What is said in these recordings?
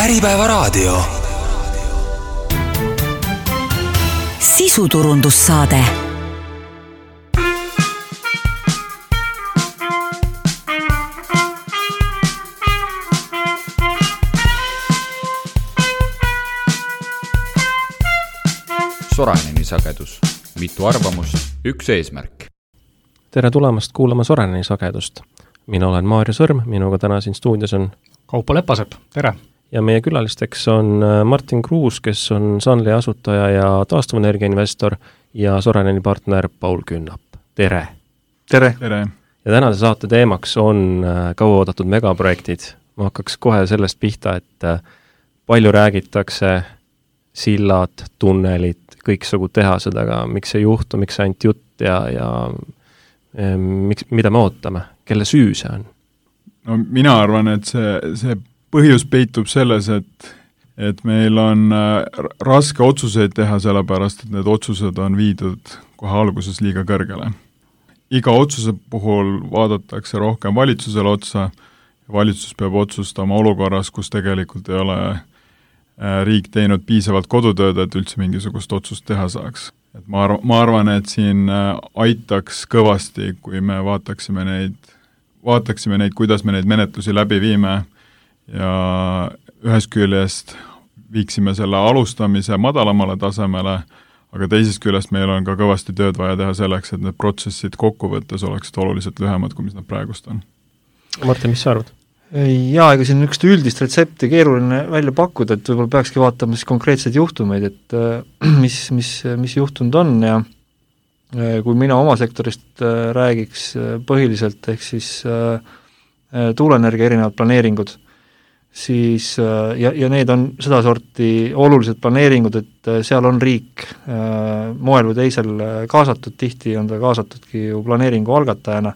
Äripäevaraadio. sisuturundussaade Soraineni sagedus, mitu arvamust, üks eesmärk. tere tulemast kuulama Soraineni sagedust. mina olen Maarja Sõrm, minuga täna siin stuudios on Kaupo Lepasepp, tere! Ja meie külalisteks on äh, Martin Kruus, kes on Sunly asutaja ja taastuvenergia investor ja Soraineni partner Paul Künnap, tere! tere! tere! ja tänase saate teemaks on äh, kauaoodatud megaprojektid. ma hakkaks kohe sellest pihta, et äh, palju räägitakse, sillad, tunnelid, kõiksugu tehased, aga miks ei juhtu, miks see ainult jutt ja, ja miks, mida me ootame, kelle süü see on? no mina arvan, et see, see põhjus peitub selles, et et meil on äh, raske otsuseid teha, sellepärast et need otsused on viidud kohe alguses liiga kõrgele. iga otsuse puhul vaadatakse rohkem valitsusele otsa, valitsus peab otsustama olukorras, kus tegelikult ei ole äh, riik teinud piisavalt kodutööd, et üldse mingisugust otsust teha saaks. et ma arv-, ma arvan, et siin äh, aitaks kõvasti, kui me vaataksime neid, vaataksime neid, kuidas me neid menetlusi läbi viime ja ühest küljest viiksime selle alustamise madalamale tasemele, aga teisest küljest meil on ka kõvasti tööd vaja teha selleks, et need protsessid kokkuvõttes oleksid oluliselt lühemad, kui mis nad praegust on. Martin, mis sa arvad? jaa, ega siin niisugust üldist retsepti keeruline välja pakkuda, et võib-olla peakski vaatama siis konkreetseid juhtumeid, et äh, mis, mis, mis juhtunud on ja äh, kui mina oma sektorist äh, räägiks põhiliselt, ehk siis tuuleenergia erinevad planeeringud siis äh, ja, ja need on sedasorti olulised planeeringud, et äh, seal on riik äh, moel või teisel kaasatud, tihti on ta kaasatudki ju planeeringu algatajana,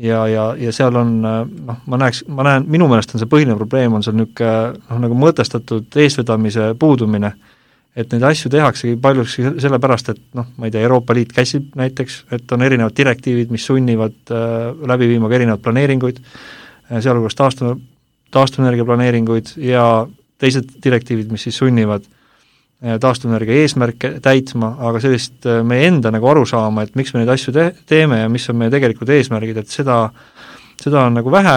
ja, ja, ja seal on noh, ma näeks, ma näen, minu meelest on see põhiline probleem, on seal niisugune noh, nagu mõtestatud eestvedamise puudumine, et neid asju tehaksegi paljuski sellepärast, et noh, ma ei tea, Euroopa Liit käsib näiteks, et on erinevad direktiivid, mis sunnivad äh, läbi viima ka erinevaid planeeringuid sealhulgas taastuva taastuvenergia planeeringuid ja teised direktiivid, mis siis sunnivad eh, taastuvenergia eesmärke täitma, aga sellist eh, meie enda nagu arusaama, et miks me neid asju te-, teeme ja mis on meie tegelikud eesmärgid, et seda, seda on nagu vähe,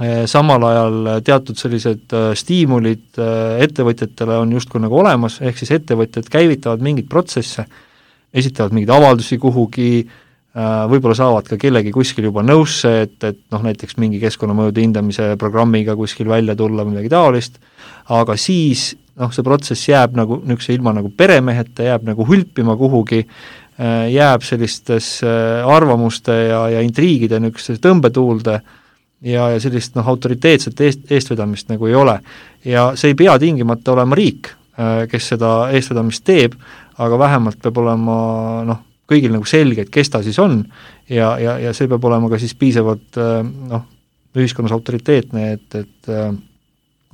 eh, samal ajal teatud sellised stiimulid ettevõtjatele on justkui nagu olemas, ehk siis ettevõtjad käivitavad mingeid protsesse, esitavad mingeid avaldusi kuhugi, võib-olla saavad ka kellegi kuskil juba nõusse, et, et noh, näiteks mingi keskkonnamõjude hindamise programmiga kuskil välja tulla või midagi taolist, aga siis noh, see protsess jääb nagu niisuguse ilma nagu peremeheta, jääb nagu hülpima kuhugi, äh, jääb sellistesse arvamuste ja, ja intriigide niisugusesse tõmbetuulde ja, ja sellist noh, autoriteetset eest, eestvedamist nagu ei ole. ja see ei pea tingimata olema riik, äh, kes seda eestvedamist teeb, aga vähemalt peab olema noh, kõigil nagu selge, et kes ta siis on ja, ja, ja see peab olema ka siis piisavalt äh, noh, ühiskonnas autoriteetne, et, et äh,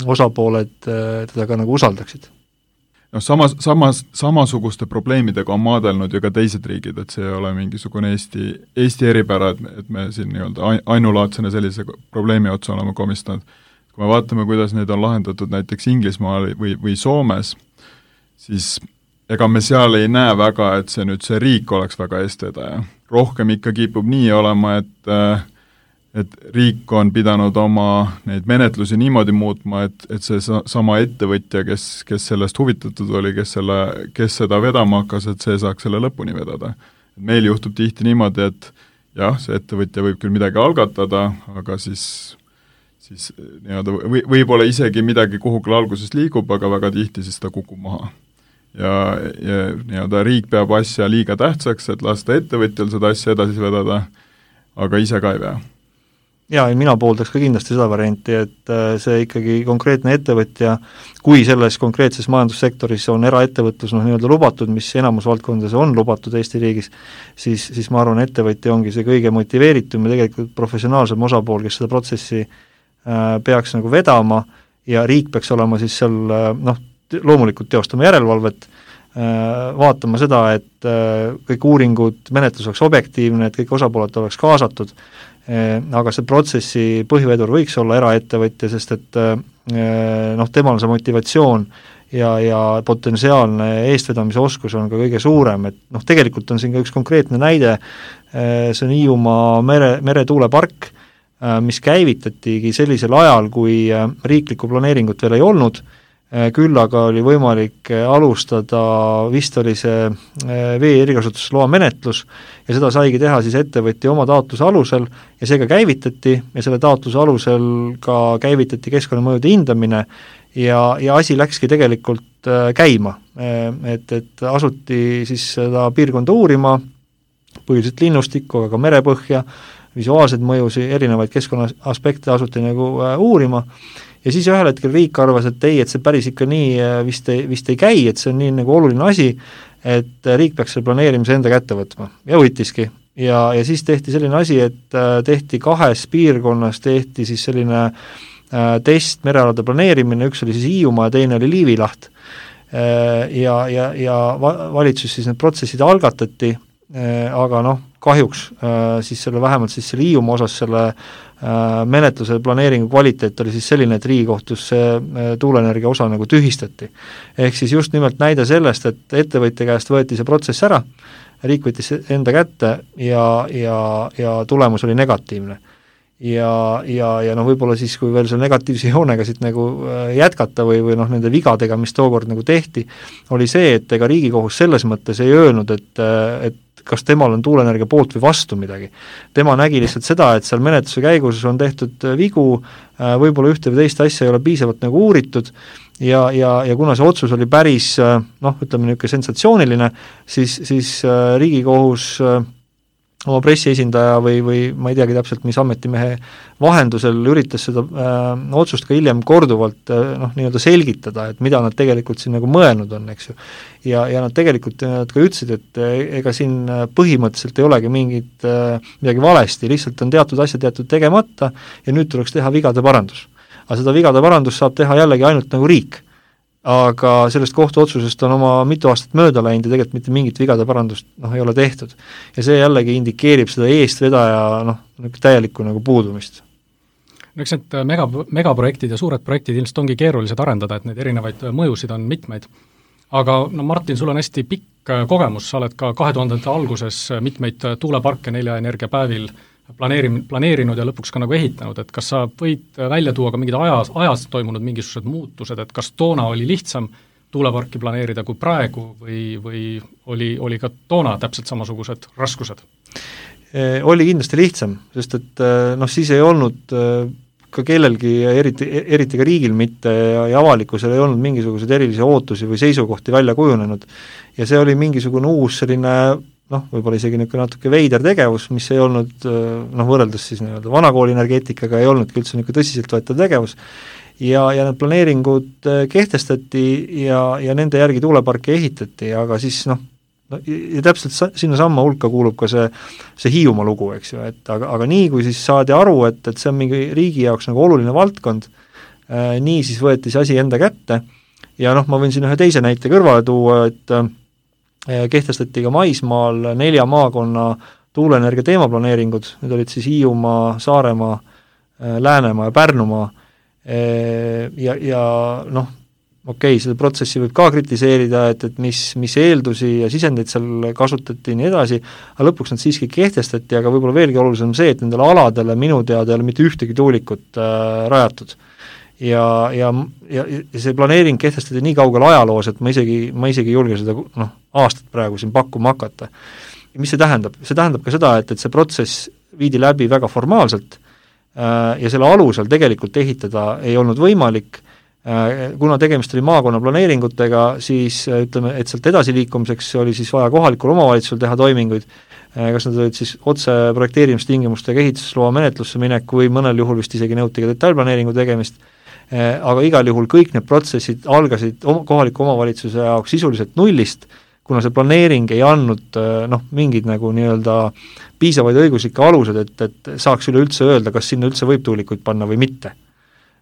osapooled äh, teda ka nagu usaldaksid noh, samas, samas, samasuguste probleemidega on maadelnud ju ka teised riigid, et see ei ole mingisugune Eesti, Eesti eripära, et, et me siin nii-öelda ainulaadsena sellise probleemi otsa oleme komistanud. kui me vaatame, kuidas neid on lahendatud näiteks Inglismaal või, või Soomes, siis ega me seal ei näe väga, et see nüüd, see riik oleks väga eestvedaja. rohkem ikka kipub nii olema, et äh, et riik on pidanud oma neid menetlusi niimoodi muutma, et, et see sa-, sama ettevõtja, kes, kes sellest huvitatud oli, kes selle, kes seda vedama hakkas, et see saaks selle lõpuni vedada. meil juhtub tihti niimoodi, et jah, see ettevõtja võib küll midagi algatada, aga siis siis nii-öelda või, võib-olla isegi midagi kuhugile alguses liigub, aga väga tihti siis ta kukub maha ja, ja nii-öelda riik peab asja liiga tähtsaks, et lasta ettevõtjal seda asja edasi vedada, aga ise ka ei vea. jaa, ja mina pooldaks ka kindlasti seda varianti, et äh, see ikkagi konkreetne ettevõtja, kui selles konkreetses majandussektoris on eraettevõtlus noh, nii-öelda lubatud, mis enamus valdkondades on lubatud Eesti riigis, siis, siis ma arvan, ettevõtja ongi see kõige motiveeritum ja tegelikult professionaalsem osapool, kes seda protsessi äh, peaks nagu vedama ja riik peaks olema siis seal äh, noh, loomulikult teostama järelevalvet, äh, vaatama seda, et äh, kõik uuringud, menetlus oleks objektiivne, et kõik osapooled oleks kaasatud, äh, aga see protsessi põhivedur võiks olla eraettevõtja, sest et noh, temal see motivatsioon ja, ja potentsiaalne eestvedamise oskus on ka kõige suurem, et noh, tegelikult on siin ka üks konkreetne näide, see on Hiiumaa mere, meretuulepark, mis käivitatigi sellisel ajal, kui riiklikku planeeringut veel ei olnud, küll aga oli võimalik alustada, vist oli see vee erikasutusloa menetlus, ja seda saigi teha siis ettevõtja oma taotluse alusel ja see ka käivitati ja selle taotluse alusel ka käivitati keskkonnamõjude hindamine ja, ja asi läkski tegelikult äh, käima. Äh, et, et asuti siis seda piirkonda uurima, põhiliselt linnustikku, aga ka merepõhja, visuaalseid mõjusid, erinevaid keskkonna aspekte asuti nagu äh, uurima ja siis ühel hetkel riik arvas, et ei, et see päris ikka nii vist ei, vist ei käi, et see on nii nagu oluline asi, et riik peaks selle planeerimise enda kätte võtma ja võttiski. ja, ja siis tehti selline asi, et tehti kahes piirkonnas, tehti siis selline äh, Äh, test merealade planeerimine, üks oli siis Hiiumaa ja teine oli Liivi laht. Äh, ja, ja, ja va-, valitsus siis need protsessid algatati, äh, aga noh, kahjuks siis selle, vähemalt siis selle Hiiumaa osas selle menetluse planeeringu kvaliteet oli siis selline, et Riigikohtus see tuuleenergia osa nagu tühistati. ehk siis just nimelt näide sellest, et ettevõtja käest võeti see protsess ära, riik võttis enda kätte ja, ja, ja tulemus oli negatiivne ja, ja, ja noh, võib-olla siis, kui veel selle negatiivse joonega siit nagu äh, jätkata või, või noh, nende vigadega, mis tookord nagu tehti, oli see, et ega Riigikohus selles mõttes ei öelnud, et, äh, et kas temal on tuuleenergia poolt või vastu midagi. tema nägi lihtsalt seda, et seal menetluse käigus on tehtud äh, vigu, võib-olla ühte või teist asja ei ole piisavalt nagu uuritud ja, ja, ja kuna see otsus oli päris noh, ütleme niisugune sensatsiooniline, siis, siis Riigikohus oma pressiesindaja või, või ma ei teagi täpselt, mis ametimehe vahendusel üritas seda äh, otsust ka hiljem korduvalt äh, noh, nii-öelda selgitada, et mida nad tegelikult siin nagu mõelnud on, eks ju. ja, ja nad tegelikult, nad ka ütlesid, et äh, ega siin äh, põhimõtteliselt ei olegi mingit äh, midagi valesti, lihtsalt on teatud asjad jäetud tegemata ja nüüd tuleks teha vigade parandus. aga seda vigade parandust saab teha jällegi ainult nagu riik aga sellest kohtuotsusest on oma mitu aastat mööda läinud ja tegelikult mitte mingit vigade parandust noh, ei ole tehtud. ja see jällegi indikeerib seda eestvedaja noh, niisugune täielikku nagu puudumist no eks need mega, megaprojektid ja suured projektid ilmselt ongi keerulised arendada, et neid erinevaid mõjusid on mitmeid. aga no Martin, sul on hästi pikk kogemus, sa oled ka kahe tuhandete alguses mitmeid tuuleparke Nelja energiapäevil äh, planeerim-, planeerinud ja lõpuks ka nagu ehitanud, et kas sa võid välja tuua ka mingid ajas, ajas toimunud mingisugused muutused, et kas toona oli lihtsam tuuleparki planeerida kui praegu või, või oli, oli ka toona täpselt samasugused raskused? Oli kindlasti lihtsam, sest et noh, siis ei olnud ka kellelgi, eriti, eriti ka riigil mitte ja, ja avalikkusel ei olnud mingisuguseid erilisi ootusi või seisukohti välja kujunenud. ja see oli mingisugune uus selline noh, võib-olla isegi niisugune natuke veider tegevus, mis ei olnud noh, võrreldes siis nii-öelda vanakooli energeetikaga ei olnudki üldse niisugune tõsiseltvõetav tegevus, ja, ja need planeeringud äh, kehtestati ja, ja nende järgi tuuleparke ehitati, aga siis noh, no ja täpselt sa-, sinnasamma hulka kuulub ka see, see Hiiumaa lugu, eks ju, et aga, aga nii, kui siis saadi aru, et, et see on mingi riigi jaoks nagu oluline valdkond äh,, nii siis võeti see asi enda kätte. Ja noh, ma võin siin ühe teise näite kõrvale tuua, et äh, Eh, kehtestati ka maismaal nelja maakonna tuuleenergia teemaplaneeringud, need olid siis Hiiumaa, Saaremaa, eh, Läänemaa ja Pärnumaa, eh, ja, ja noh, okei okay,, seda protsessi võib ka kritiseerida, et, et mis, mis eeldusi ja sisendeid seal kasutati ja nii edasi, aga lõpuks nad siiski kehtestati, aga võib-olla veelgi olulisem see, et nendele aladele minu teada ei ole mitte ühtegi tuulikut äh, rajatud ja, ja, ja, ja see planeering kehtestati nii kaugel ajaloos, et ma isegi, ma isegi ei julge seda noh, aastat praegu siin pakkuma hakata. mis see tähendab? see tähendab ka seda, et, et see protsess viidi läbi väga formaalselt äh, ja selle alusel tegelikult ehitada ei olnud võimalik äh,, kuna tegemist oli maakonna planeeringutega, siis äh, ütleme, et sealt edasiliikumiseks oli siis vaja kohalikul omavalitsusel teha toiminguid äh,, kas nad olid siis otse projekteerimistingimustega ehitusloa menetlusse minek või mõnel juhul vist isegi nõuti ka detailplaneeringu tegemist Eh, aga igal juhul kõik need protsessid algasid om-, kohaliku omavalitsuse jaoks sisuliselt nullist, kuna see planeering ei andnud eh, noh, mingeid nagu nii-öelda piisavaid õiguslikke alused, et, et saaks üleüldse öelda, kas sinna üldse võib tuulikuid panna või mitte.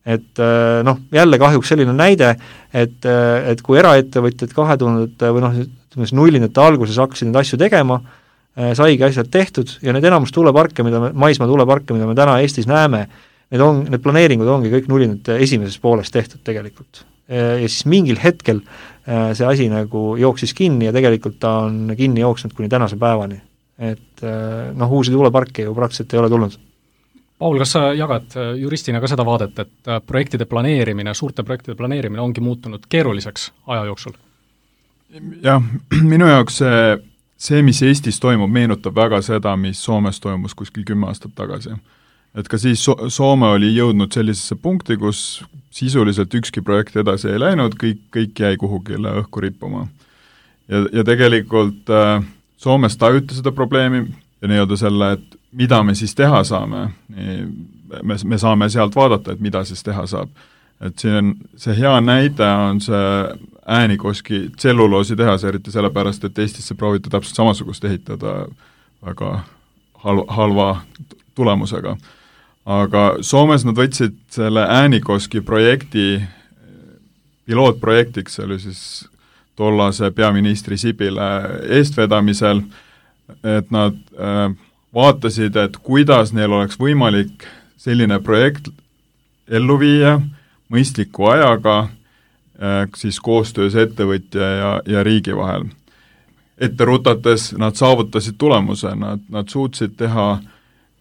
et eh, noh, jälle kahjuks selline näide, et, et kui eraettevõtjad kahe tuhandete või noh, ütleme siis nullindate alguses hakkasid neid asju tegema, saigi asjad tehtud ja need enamus tuuleparke, mida me, maismaa tuuleparke, mida me täna Eestis näeme, need on, need planeeringud ongi kõik nullid esimeses pooles tehtud tegelikult. ja siis mingil hetkel see asi nagu jooksis kinni ja tegelikult ta on kinni jooksnud kuni tänase päevani. et noh, uusi tuuleparke ju praktiliselt ei ole tulnud Paul, kas sa jagad juristina ka seda vaadet, et projektide planeerimine, suurte projektide planeerimine ongi muutunud keeruliseks aja jooksul? jah, minu jaoks see, see, mis Eestis toimub, meenutab väga seda, mis Soomes toimus kuskil kümme aastat tagasi et ka siis so-, Soome oli jõudnud sellisesse punkti, kus sisuliselt ükski projekt edasi ei läinud, kõik, kõik jäi kuhugile õhku rippuma. ja, ja tegelikult äh, Soomes tajuti seda probleemi ja nii-öelda selle, et mida me siis teha saame, me, me saame sealt vaadata, et mida siis teha saab. et siin on, see hea näide on see Äänikoski tselluloositehas, eriti sellepärast, et Eestisse prooviti täpselt samasugust ehitada väga hal-, halva tulemusega aga Soomes nad võtsid selle Äänikoski projekti pilootprojektiks, see oli siis tollase peaministri Sibile eestvedamisel, et nad äh, vaatasid, et kuidas neil oleks võimalik selline projekt ellu viia mõistliku ajaga äh,, siis koostöös ettevõtja ja, ja riigi vahel. ette rutates nad saavutasid tulemuse, nad, nad suutsid teha äh,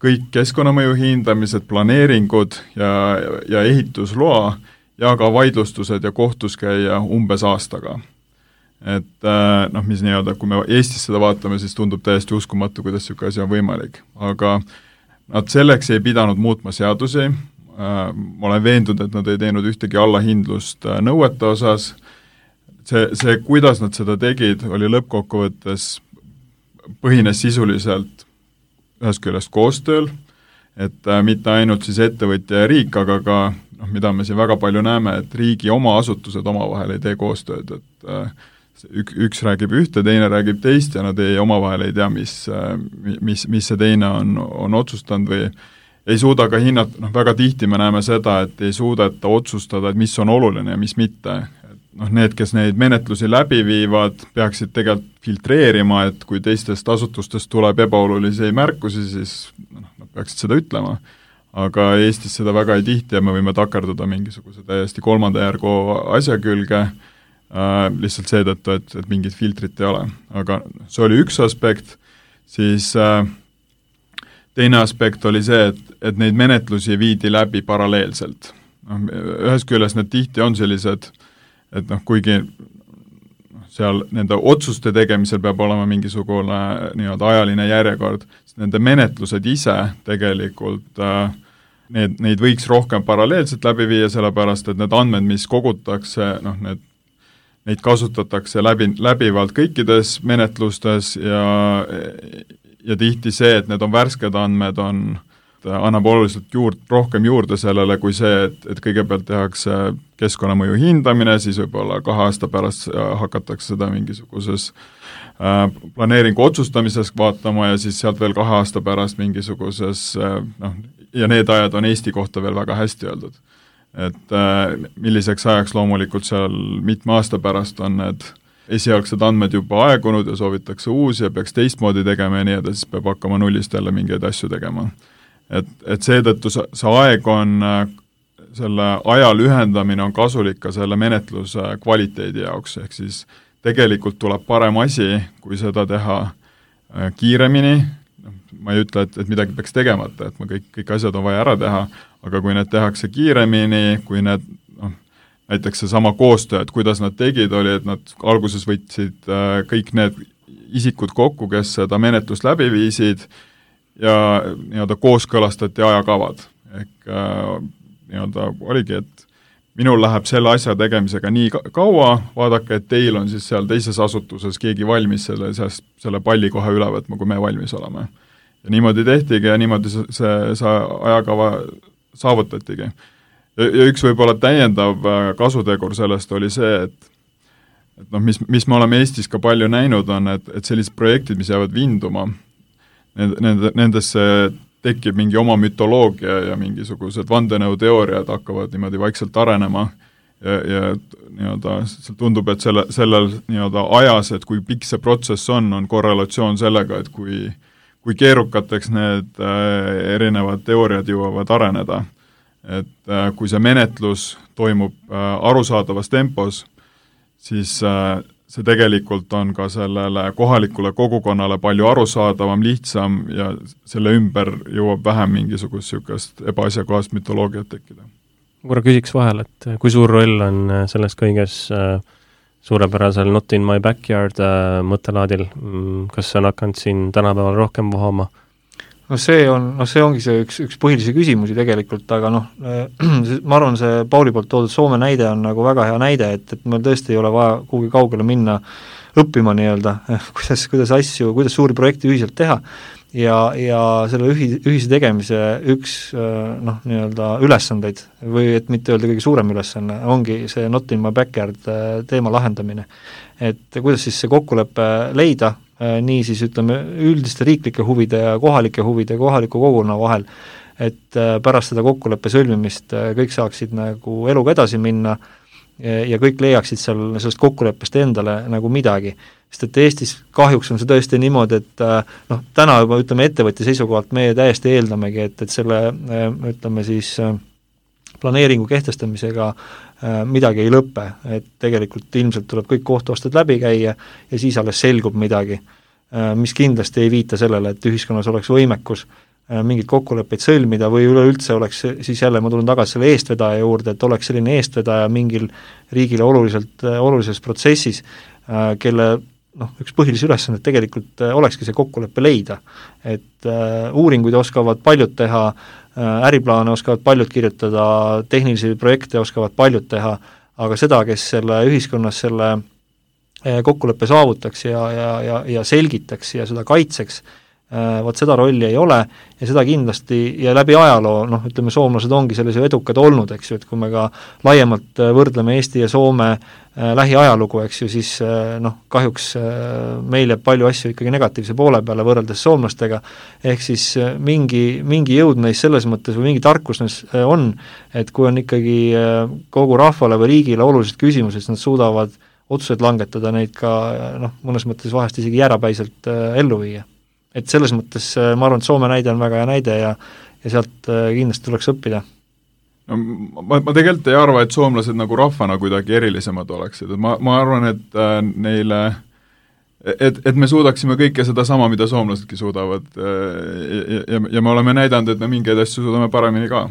kõik keskkonnamõju hindamised, planeeringud ja, ja ehitusloa ja ka vaidlustused ja kohtus käia umbes aastaga. et äh, noh, mis nii-öelda, kui me Eestis seda vaatame, siis tundub täiesti uskumatu, kuidas niisugune asi on võimalik, aga nad selleks ei pidanud muutma seadusi, äh, ma olen veendunud, et nad ei teinud ühtegi allahindlust äh, nõuete osas, see, see, kuidas nad seda tegid, oli lõppkokkuvõttes, põhines sisuliselt ühest küljest koostööl, et äh, mitte ainult siis ettevõtja ja riik, aga ka noh, mida me siin väga palju näeme, et riigi oma asutused omavahel ei tee koostööd, et äh, ük-, üks räägib ühte, teine räägib teist ja nad ei, omavahel ei tea, mis, äh, mis, mis see teine on, on otsustanud või ei suuda ka hinnata, noh väga tihti me näeme seda, et ei suudeta otsustada, et mis on oluline ja mis mitte, noh, need, kes neid menetlusi läbi viivad, peaksid tegelikult filtreerima, et kui teistest asutustest tuleb ebaolulisi märkusi, siis noh, nad peaksid seda ütlema. aga Eestis seda väga ei tihti ja me võime takerduda mingisuguse täiesti kolmanda järgu asja külge äh,, lihtsalt seetõttu, et, et mingit filtrit ei ole. aga see oli üks aspekt, siis äh, teine aspekt oli see, et, et neid menetlusi viidi läbi paralleelselt. noh, ühest küljest need tihti on sellised äh, et noh, kuigi seal nende otsuste tegemisel peab olema mingisugune nii-öelda ajaline järjekord, siis nende menetlused ise tegelikult äh, need, neid võiks rohkem paralleelselt läbi viia, sellepärast et need andmed, mis kogutakse, noh, need neid kasutatakse läbi, läbivalt kõikides menetlustes ja ja tihti see, et need on värsked andmed, on äh, annab oluliselt juurde, rohkem juurde sellele kui see, et, et kõigepealt tehakse keskkonnamõju hindamine, siis võib-olla kahe aasta pärast äh, hakatakse seda mingisuguses äh, planeeringu otsustamises vaatama ja siis sealt veel kahe aasta pärast mingisuguses äh, noh, ja need ajad on Eesti kohta veel väga hästi öeldud. et milliseks ajaks loomulikult seal mitme aasta pärast on need esialgsed andmed juba aegunud ja soovitakse uusi ja peaks teistmoodi tegema ja nii edasi, siis peab hakkama nullist jälle mingeid asju tegema et, et seetõttu see, see aeg on, selle aja lühendamine on kasulik ka selle menetluse kvaliteedi jaoks, ehk siis tegelikult tuleb parem asi, kui seda teha äh, kiiremini, noh, ma ei ütle, et, et midagi peaks tegemata, et ma kõik, kõik asjad on vaja ära teha, aga kui need tehakse kiiremini, kui need noh, näiteks seesama koostöö, et kuidas nad tegid, oli, et nad alguses võtsid äh, kõik need isikud kokku, kes seda menetlust läbi viisid, ja nii-öelda kooskõlastati ajakavad. ehk äh, nii-öelda oligi, et minul läheb selle asja tegemisega nii kaua, vaadake, et teil on siis seal teises asutuses keegi valmis selle, selle palli kohe üle võtma, kui me valmis oleme. ja niimoodi tehtigi ja niimoodi see, see, ajakava saavutatigi. ja üks võib-olla täiendav äh, kasutegur sellest oli see, et et noh, mis, mis me oleme Eestis ka palju näinud, on, et, et sellised projektid, mis jäävad vinduma, nende, nende, nendesse tekib mingi oma mütoloogia ja mingisugused vandenõuteooriad hakkavad niimoodi vaikselt arenema ja, ja nii-öelda tundub, et selle, sellel nii-öelda ajas, et kui pikk see protsess on, on korrelatsioon sellega, et kui kui keerukateks need äh, erinevad teooriad jõuavad areneda. et äh, kui see menetlus toimub äh, arusaadavas tempos, siis äh, see tegelikult on ka sellele kohalikule kogukonnale palju arusaadavam, lihtsam ja selle ümber jõuab vähem mingisugust niisugust ebaasjakohast mütoloogiat tekkida. ma korra küsiks vahele, et kui suur roll on selles kõiges suurepärasel Not in my backyard mõttelaadil, mm, kas see on hakanud siin tänapäeval rohkem vohama? No see on, noh see ongi see üks, üks põhilisi küsimusi tegelikult, aga noh, ma arvan, see Pauli poolt toodud Soome näide on nagu väga hea näide, et, et meil tõesti ei ole vaja kuhugi kaugele minna õppima nii-öelda, kuidas, kuidas asju, kuidas suuri projekte ühiselt teha, ja, ja selle ühi-, ühise tegemise üks noh, nii-öelda ülesandeid või et mitte öelda kõige suurem ülesanne, ongi see not in my backyard teema lahendamine. et kuidas siis see kokkulepe leida, Äh, nii siis ütleme, üldiste riiklike huvide ja kohalike huvide ja kohaliku kogukonna vahel, et äh, pärast seda kokkuleppe sõlmimist äh, kõik saaksid nagu eluga edasi minna ja kõik leiaksid seal sellest kokkuleppest endale nagu midagi. sest et Eestis kahjuks on see tõesti niimoodi, et noh, täna juba ütleme, ettevõtja seisukohalt meie täiesti eeldamegi, et, et selle ütleme siis planeeringu kehtestamisega midagi ei lõpe, et tegelikult ilmselt tuleb kõik kohtuastmed läbi käia ja siis alles selgub midagi, äh, mis kindlasti ei viita sellele, et ühiskonnas oleks võimekus äh, mingeid kokkuleppeid sõlmida või üleüldse oleks, siis jälle ma tulen tagasi selle eestvedaja juurde, et oleks selline eestvedaja mingil riigile oluliselt, olulises protsessis, kelle noh, üks põhilisi ülesandeid tegelikult olekski see kokkulepe leida. et uuringuid oskavad paljud teha äh, Äh, äriplaane oskavad paljud kirjutada, tehnilisi projekte oskavad paljud teha, aga seda, kes selle ühiskonnas selle äh, kokkuleppe saavutaks ja, ja, ja, ja selgitaks ja seda kaitseks, äh, vot seda rolli ei ole ja seda kindlasti ja läbi ajaloo, noh, ütleme, soomlased ongi selles ju edukad olnud, eks ju, et kui me ka laiemalt võrdleme Eesti ja Soome Äh, lähiajalugu, eks ju, siis äh, noh, kahjuks äh, meil jääb palju asju ikkagi negatiivse poole peale võrreldes soomlastega, ehk siis mingi, mingi jõud neis selles mõttes või mingi tarkus neis on, et kui on ikkagi kogu rahvale või riigile olulised küsimused, siis nad suudavad otsuseid langetada, neid ka noh, mõnes mõttes vahest isegi jäärapäiselt ellu viia. Et selles mõttes ma arvan, et Soome näide on väga hea näide ja ja sealt kindlasti tuleks õppida no ma, ma tegelikult ei arva, et soomlased nagu rahvana kuidagi erilisemad oleksid, et ma, ma arvan, et äh, neile et, et me suudaksime kõike sedasama, mida soomlasedki suudavad äh, ja, ja, ja me oleme näidanud, et me mingeid asju suudame paremini ka.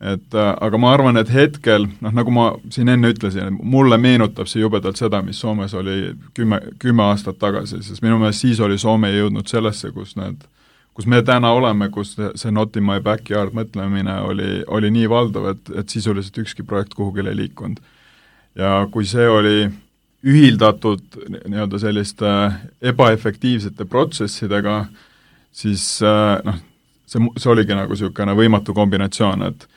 Et äh, aga ma arvan, et hetkel, noh nagu ma siin enne ütlesin, mulle meenutab see jubedalt seda, mis Soomes oli kümme, kümme aastat tagasi, sest minu meelest siis oli Soome jõudnud sellesse, kus need äh, kus me täna oleme, kus see not in my backyard mõtlemine oli, oli nii valdav, et, et sisuliselt ükski projekt kuhugile ei liikunud. ja kui see oli ühildatud nii-öelda selliste ebaefektiivsete protsessidega, siis äh, noh, see, see oligi nagu niisugune võimatu kombinatsioon, et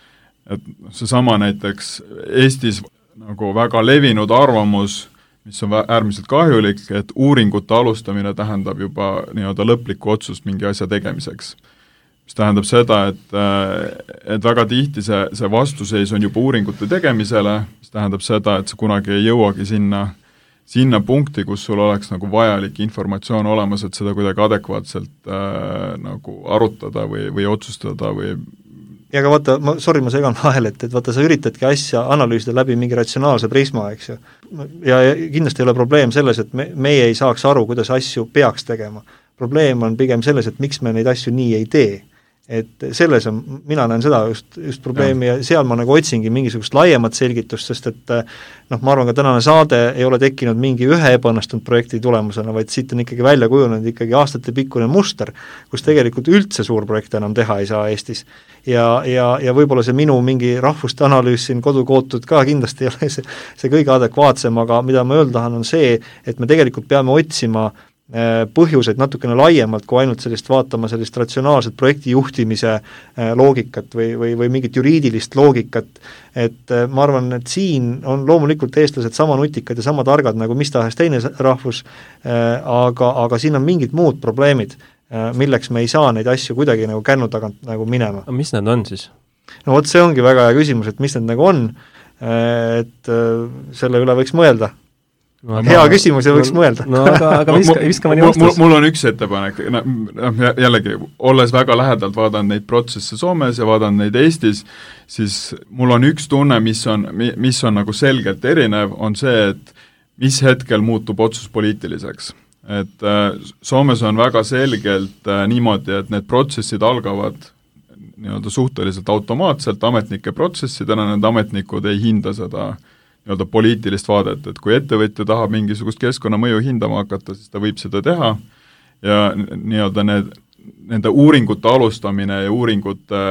et seesama näiteks Eestis nagu väga levinud arvamus mis on äärmiselt kahjulik, et uuringute alustamine tähendab juba nii-öelda lõplikku otsust mingi asja tegemiseks. mis tähendab seda, et, äh, et väga tihti see, see vastuseis on juba uuringute tegemisele, mis tähendab seda, et sa kunagi ei jõuagi sinna, sinna punkti, kus sul oleks nagu vajalik informatsioon olemas, et seda kuidagi adekvaatselt äh, nagu arutada või, või otsustada või ja aga vaata, ma, sorry, ma segan vahele, et, et vaata, sa üritadki asja analüüsida läbi mingi ratsionaalse prisma, eks ju. ja, ja kindlasti ei ole probleem selles, et me, meie ei saaks aru, kuidas asju peaks tegema. probleem on pigem selles, et miks me neid asju nii ei tee et selles on, mina näen seda just, just probleemi ja. ja seal ma nagu otsingi mingisugust laiemat selgitust, sest et noh, ma arvan, ka tänane saade ei ole tekkinud mingi ühe ebaõnnestunud projekti tulemusena, vaid siit on ikkagi välja kujunenud ikkagi aastatepikkune muster, kus tegelikult üldse suurprojekte enam teha ei saa Eestis. Ja, ja, ja võib-olla see minu mingi rahvuste analüüs siin kodukootud ka kindlasti ei ole see, see kõige adekvaatsem, aga mida ma öelda tahan, on see, et me tegelikult peame otsima äh, põhjuseid natukene laiemalt kui ainult sellist vaatama sellist ratsionaalset projekti juhtimise äh, loogikat või, või, või mingit juriidilist loogikat, et äh, ma arvan, et siin on loomulikult eestlased sama nutikad ja sama targad nagu mis tahes teine rahvus, aga, aga siin on mingid muud probleemid, milleks me ei saa neid asju kuidagi nagu kännu tagant nagu minema. aga mis need on siis? no vot, see ongi väga hea küsimus, et mis need nagu on, et selle üle võiks mõelda hea küsimus ja võiks mõelda. no aga, aga viska, viska mõni vastus. mul on üks ettepanek, noh jällegi, olles väga lähedalt vaadanud neid protsesse Soomes ja vaadanud neid Eestis, siis mul on üks tunne, mis on, mis on nagu selgelt erinev, on see, et mis hetkel muutub otsus poliitiliseks. Et äh, Soomes on väga selgelt äh, niimoodi, et need protsessid algavad nii-öelda suhteliselt automaatselt ametnike protsessidena, need ametnikud ei hinda seda nii-öelda poliitilist vaadet, et kui ettevõtja tahab mingisugust keskkonnamõju hindama hakata, siis ta võib seda teha. Ja nii-öelda need, nende uuringute alustamine ja uuringute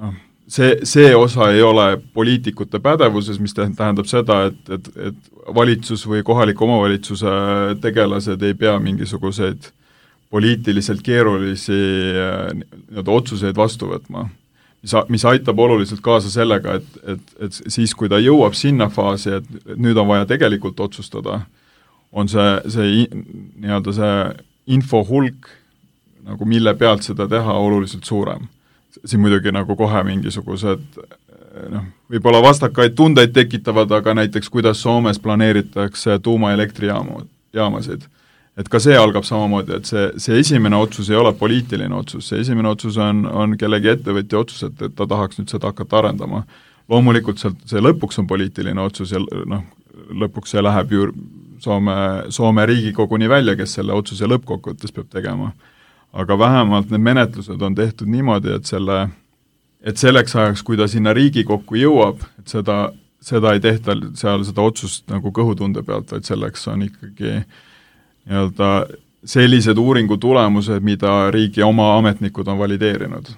noh, see, see osa ei ole poliitikute pädevuses, mis tähendab seda, et, et, et valitsus või kohaliku omavalitsuse tegelased ei pea mingisuguseid poliitiliselt keerulisi nii-öelda otsuseid vastu võtma. mis, mis aitab oluliselt kaasa sellega, et, et, et siis, kui ta jõuab sinna faasi, et, et nüüd on vaja tegelikult otsustada, on see, see nii-öelda see info hulk, nagu mille pealt seda teha, oluliselt suurem siin muidugi nagu kohe mingisugused noh, võib-olla vastakaid tundeid tekitavad, aga näiteks kuidas Soomes planeeritakse tuumaelektrijaamu, jaamasid. et ka see algab samamoodi, et see, see esimene otsus ei ole poliitiline otsus, see esimene otsus on, on kellegi ettevõtja otsus, et, et ta tahaks nüüd seda hakata arendama. loomulikult sealt, see lõpuks on poliitiline otsus ja noh, lõpuks see läheb ju Soome, Soome Riigikoguni välja, kes selle otsuse lõppkokkuvõttes peab tegema aga vähemalt need menetlused on tehtud niimoodi, et selle, et selleks ajaks, kui ta sinna Riigikokku jõuab, et seda, seda ei tehta seal seda otsust nagu kõhutunde pealt, vaid selleks on ikkagi nii-öelda sellised uuringu tulemused, mida riigi oma ametnikud on valideerinud.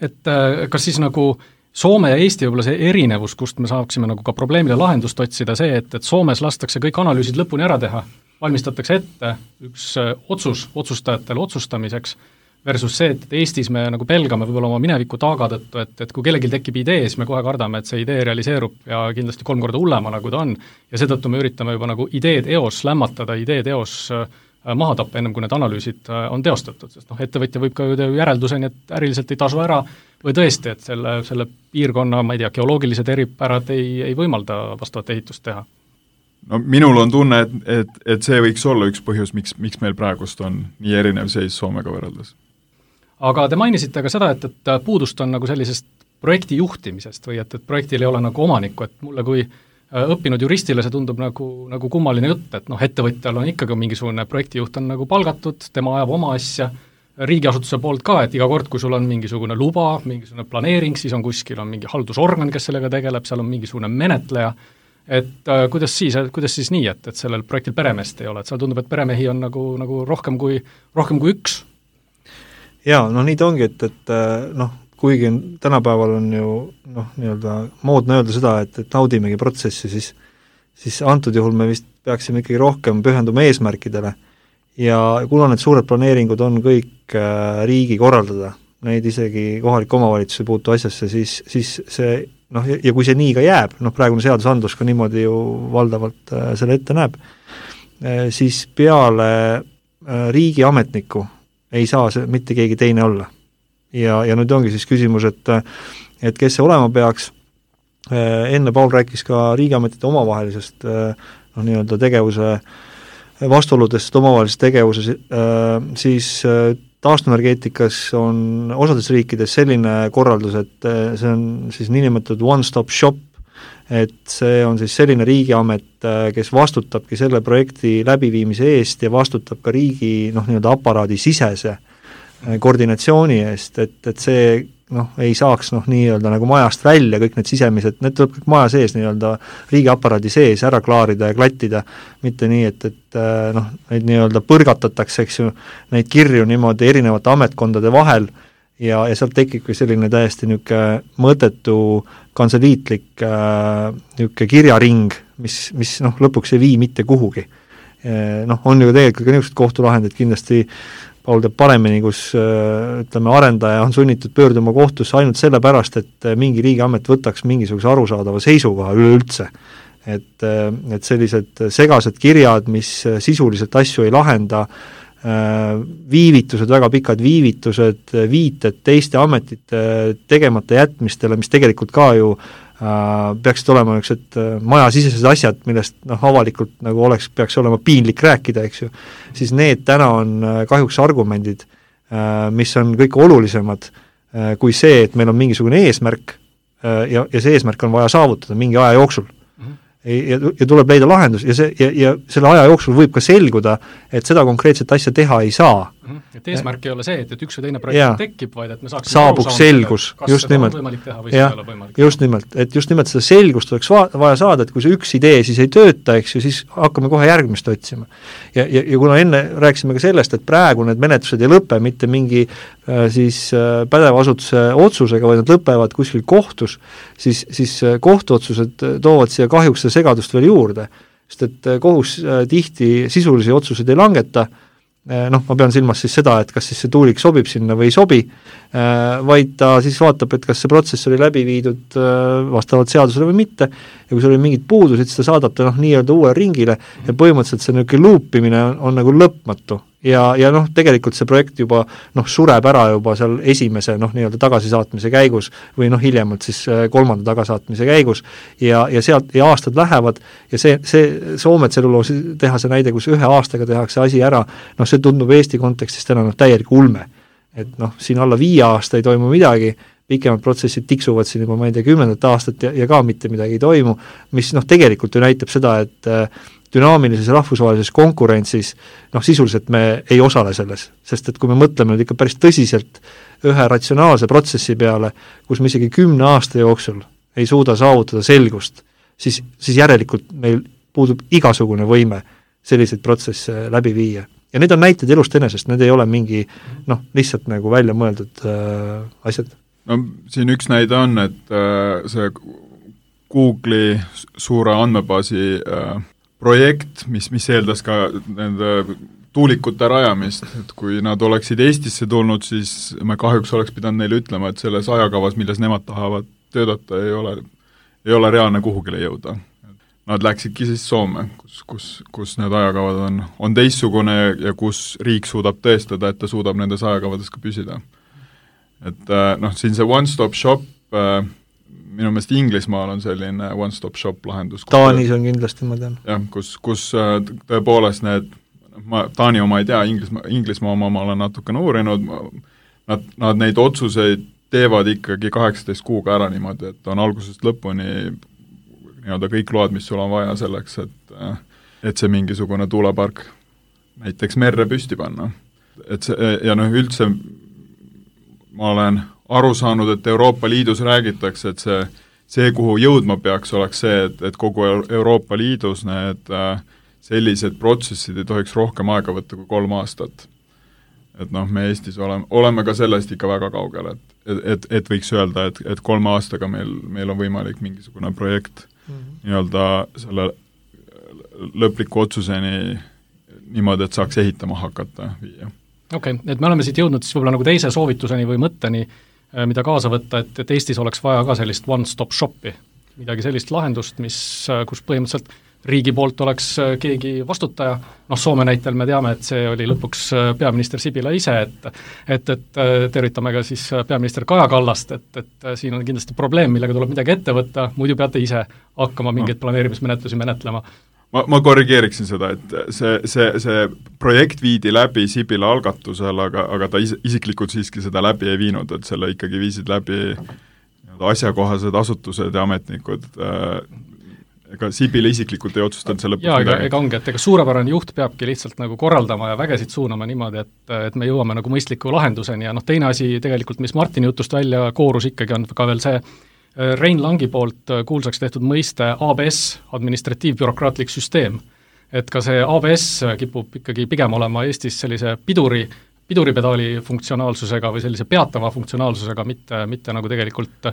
et äh, kas siis nagu Soome ja Eesti võib-olla see erinevus, kust me saaksime nagu ka probleemile lahendust otsida, see, et, et Soomes lastakse kõik analüüsid lõpuni ära teha valmistatakse ette üks äh, otsus otsustajatele otsustamiseks, versus see, et Eestis me nagu pelgame võib-olla oma mineviku taaga tõttu, et, et kui kellelgi tekib idee, siis me kohe kardame, et see idee realiseerub ja kindlasti kolm korda hullemana, kui ta on, ja seetõttu me üritame juba nagu ideed eos lämmatada, ideed eos äh, maha tappa, ennem kui need analüüsid äh, on teostatud, sest noh, ettevõtja võib ka ju teha järelduseni, et äriliselt ei tasu ära, või tõesti, et selle, selle piirkonna, ma ei tea, geoloogilised eripärad ei, ei võimalda vastavat ehitust teha no minul on tunne, et, et, et see võiks olla üks põhjus, miks, miks meil praegust on nii erinev seis Soomega võrreldes. aga te mainisite ka seda, et, et puudust on nagu sellisest projekti juhtimisest või et, et projektil ei ole nagu omanikku, et mulle kui äh, õppinud juristile see tundub nagu, nagu kummaline jutt, et noh, ettevõtjal on ikkagi mingisugune projektijuht on nagu palgatud, tema ajab oma asja, riigiasutuse poolt ka, et iga kord, kui sul on mingisugune luba, mingisugune planeering, siis on kuskil on mingi haldusorgan, kes sellega tegeleb, seal on mingisugune menetleja, et äh, kuidas siis, kuidas siis nii, et, et sellel projektil peremeest ei ole, et seal tundub, et peremehi on nagu, nagu rohkem kui, rohkem kui üks? jaa, no nii ta ongi, et, et äh, noh, kuigi tänapäeval on ju noh, nii-öelda moodne öelda seda, et, et naudimegi protsessi, siis siis antud juhul me vist peaksime ikkagi rohkem pühenduma eesmärkidele ja kuna need suured planeeringud on kõik äh, riigi korraldada, neid isegi kohalik omavalitsus ei puutu asjasse, siis, siis see noh, ja kui see nii ka jääb, noh praegune seadusandlus ka niimoodi ju valdavalt äh, selle ette näeb äh,, siis peale äh, riigiametniku ei saa see mitte keegi teine olla. ja, ja nüüd ongi siis küsimus, et et kes see olema peaks äh,, enne Paul rääkis ka riigiametite omavahelisest äh, noh, nii-öelda tegevuse vastuoludest omavahelises tegevuses, äh, siis taastuvenergeetikas on osades riikides selline korraldus, et eh, see on siis niinimetatud one-stop shop, et see on siis selline riigiamet, eh, kes vastutabki selle projekti läbiviimise eest ja vastutab ka riigi noh, nii-öelda aparaadi sisese eh, koordinatsiooni eest, et, et see noh, ei saaks noh, nii-öelda nagu majast välja, kõik need sisemised, need tuleb kõik maja sees nii-öelda riigiaparaadi sees ära klaarida ja klattida, mitte nii, et, et äh, noh, neid nii-öelda põrgatatakse, eks ju, neid kirju niimoodi erinevate ametkondade vahel ja, ja sealt tekibki selline täiesti niisugune mõttetu kantseliitlik äh, niisugune kirjaring, mis, mis noh, lõpuks ei vii mitte kuhugi. Äh, noh, on ju tegelikult ka niisuguseid kohtulahendeid kindlasti Paul teab paremini, kus äh, ütleme, arendaja on sunnitud pöörduma kohtusse ainult sellepärast, et äh, mingi riigiamet võtaks mingisuguse arusaadava seisukoha üleüldse. et, äh, et sellised segased kirjad, mis sisuliselt asju ei lahenda, viivitused, väga pikad viivitused, viited teiste ametite tegemata jätmistele, mis tegelikult ka ju peaksid olema niisugused äh, majasisesed asjad, millest noh, avalikult nagu oleks, peaks olema piinlik rääkida, eks ju, siis need täna on äh, kahjuks argumendid, mis on kõige olulisemad kui see, et meil on mingisugune eesmärk ja, ja see eesmärk on vaja saavutada mingi aja jooksul ja, ja tuleb leida lahendus ja see, ja, ja selle aja jooksul võib ka selguda, et seda konkreetset asja teha ei saa. Mhm. et eesmärk ei ole see, et, et üks või teine projekt tekib, vaid et me saaksime saabuks selgus, just nimelt. jah, just nimelt, et just nimelt seda selgust oleks va-, vaja saada, et kui see üks idee siis ei tööta, eks ju, siis hakkame kohe järgmist otsima. ja, ja, ja kuna enne rääkisime ka sellest, et praegu need menetlused ei lõpe mitte mingi äh, siis äh, pädeva asutuse otsusega, vaid nad lõpevad kuskil kohtus, siis, siis äh, kohtuotsused toovad siia kahjuks seda segadust veel juurde, sest et kohus tihti sisulisi otsuseid ei langeta, noh, ma pean silmas siis seda, et kas siis see tuulik sobib sinna või ei sobi, vaid ta siis vaatab, et kas see protsess oli läbi viidud vastavalt seadusele või mitte ja kui sul oli mingid puudused, siis ta saadab ta noh, nii-öelda uuele ringile ja põhimõtteliselt see niisugune luupimine on, on nagu lõpmatu ja, ja noh, tegelikult see projekt juba noh, sureb ära juba seal esimese noh, nii-öelda tagasisaatmise käigus või noh, hiljemalt siis äh, kolmanda tagasaatmise käigus ja, ja sealt, ja aastad lähevad ja see, see Soome tselluloositehase näide, kus ühe aastaga tehakse asi ära, noh, see tundub Eesti kontekstis täna noh, täielik ulme. et noh, siin alla viie aasta ei toimu midagi, pikemad protsessid tiksuvad siin juba ma ei tea, kümnendat aastat ja, ja ka mitte midagi ei toimu, mis noh, tegelikult ju näitab seda, et äh, dünaamilises rahvusvahelises konkurentsis noh, sisuliselt me ei osale selles, sest et kui me mõtleme nüüd ikka päris tõsiselt ühe ratsionaalse protsessi peale, kus me isegi kümne aasta jooksul ei suuda saavutada selgust, siis, siis järelikult meil puudub igasugune võime selliseid protsesse läbi viia. ja need on näited elust enesest, need ei ole mingi noh, lihtsalt nagu välja mõeldud äh, asjad. no siin üks näide on, et äh, see Google'i suure andmebaasi äh, projekt, mis, mis eeldas ka nende tuulikute rajamist, et kui nad oleksid Eestisse tulnud, siis me kahjuks oleks pidanud neile ütlema, et selles ajakavas, milles nemad tahavad töötada, ei ole, ei ole reaalne kuhugile jõuda. Nad läksidki siis Soome, kus, kus, kus need ajakavad on, on teistsugune ja kus riik suudab tõestada, et ta suudab nendes ajakavades ka püsida. et äh, noh, siin see one-stop shop äh, minu meelest Inglismaal on selline one-stop shop lahendus. Taanis on kindlasti, ma tean. jah, kus, kus äh, tõepoolest need, ma Taani oma ei tea, Inglismaa, Inglismaa oma ma olen natukene uurinud, nad, nad neid otsuseid teevad ikkagi kaheksateist kuuga ära niimoodi, et on algusest lõpuni nii-öelda kõik load, mis sul on vaja selleks, et äh, et see mingisugune tuulepark näiteks merre püsti panna. et see, ja noh, üldse ma olen aru saanud, et Euroopa Liidus räägitakse, et see, see, kuhu jõudma peaks, oleks see, et, et kogu Euroopa Liidus need äh, sellised protsessid ei tohiks rohkem aega võtta kui kolm aastat. et noh, me Eestis oleme, oleme ka sellest ikka väga kaugel, et, et, et, võiks öelda, et, et kolme aastaga meil, meil on võimalik mingisugune projekt mm -hmm. nii-öelda selle lõpliku otsuseni niimoodi, et saaks ehitama hakata, viia okei okay,, et me oleme siit jõudnud siis võib-olla nagu teise soovituseni või mõtteni, mida kaasa võtta, et, et Eestis oleks vaja ka sellist one-stop shopi, midagi sellist lahendust, mis, äh, kus põhimõtteliselt riigi poolt oleks äh, keegi vastutaja, noh Soome näitel me teame, et see oli lõpuks peaminister Sibila ise, et et, et tervitame ka siis peaminister Kaja Kallast, et, et siin on kindlasti probleem, millega tuleb midagi ette võtta, muidu peate ise hakkama mingeid planeerimismenetlusi menetlema ma, ma korrigeeriksin seda, et see, see, see projekt viidi läbi Sibila algatusel, aga, aga ta is-, isiklikult siiski seda läbi ei viinud, et selle ikkagi viisid läbi nii-öelda asjakohased asutused ja ametnikud. Äh,, ega Sibil isiklikult ei otsustanud selle jaa, ega, ega ongi, et ega suurepärane juht peabki lihtsalt nagu korraldama ja vägesid suunama niimoodi, et, et me jõuame nagu mõistliku lahenduseni ja noh, teine asi tegelikult, mis Martini jutust välja koorus ikkagi, on ka veel see, Rein Langi poolt äh, kuulsaks tehtud mõiste ABS, administratiivbürokraatlik süsteem. et ka see ABS kipub ikkagi pigem olema Eestis sellise piduri, piduripedaali funktsionaalsusega või sellise peatava funktsionaalsusega, mitte, mitte nagu tegelikult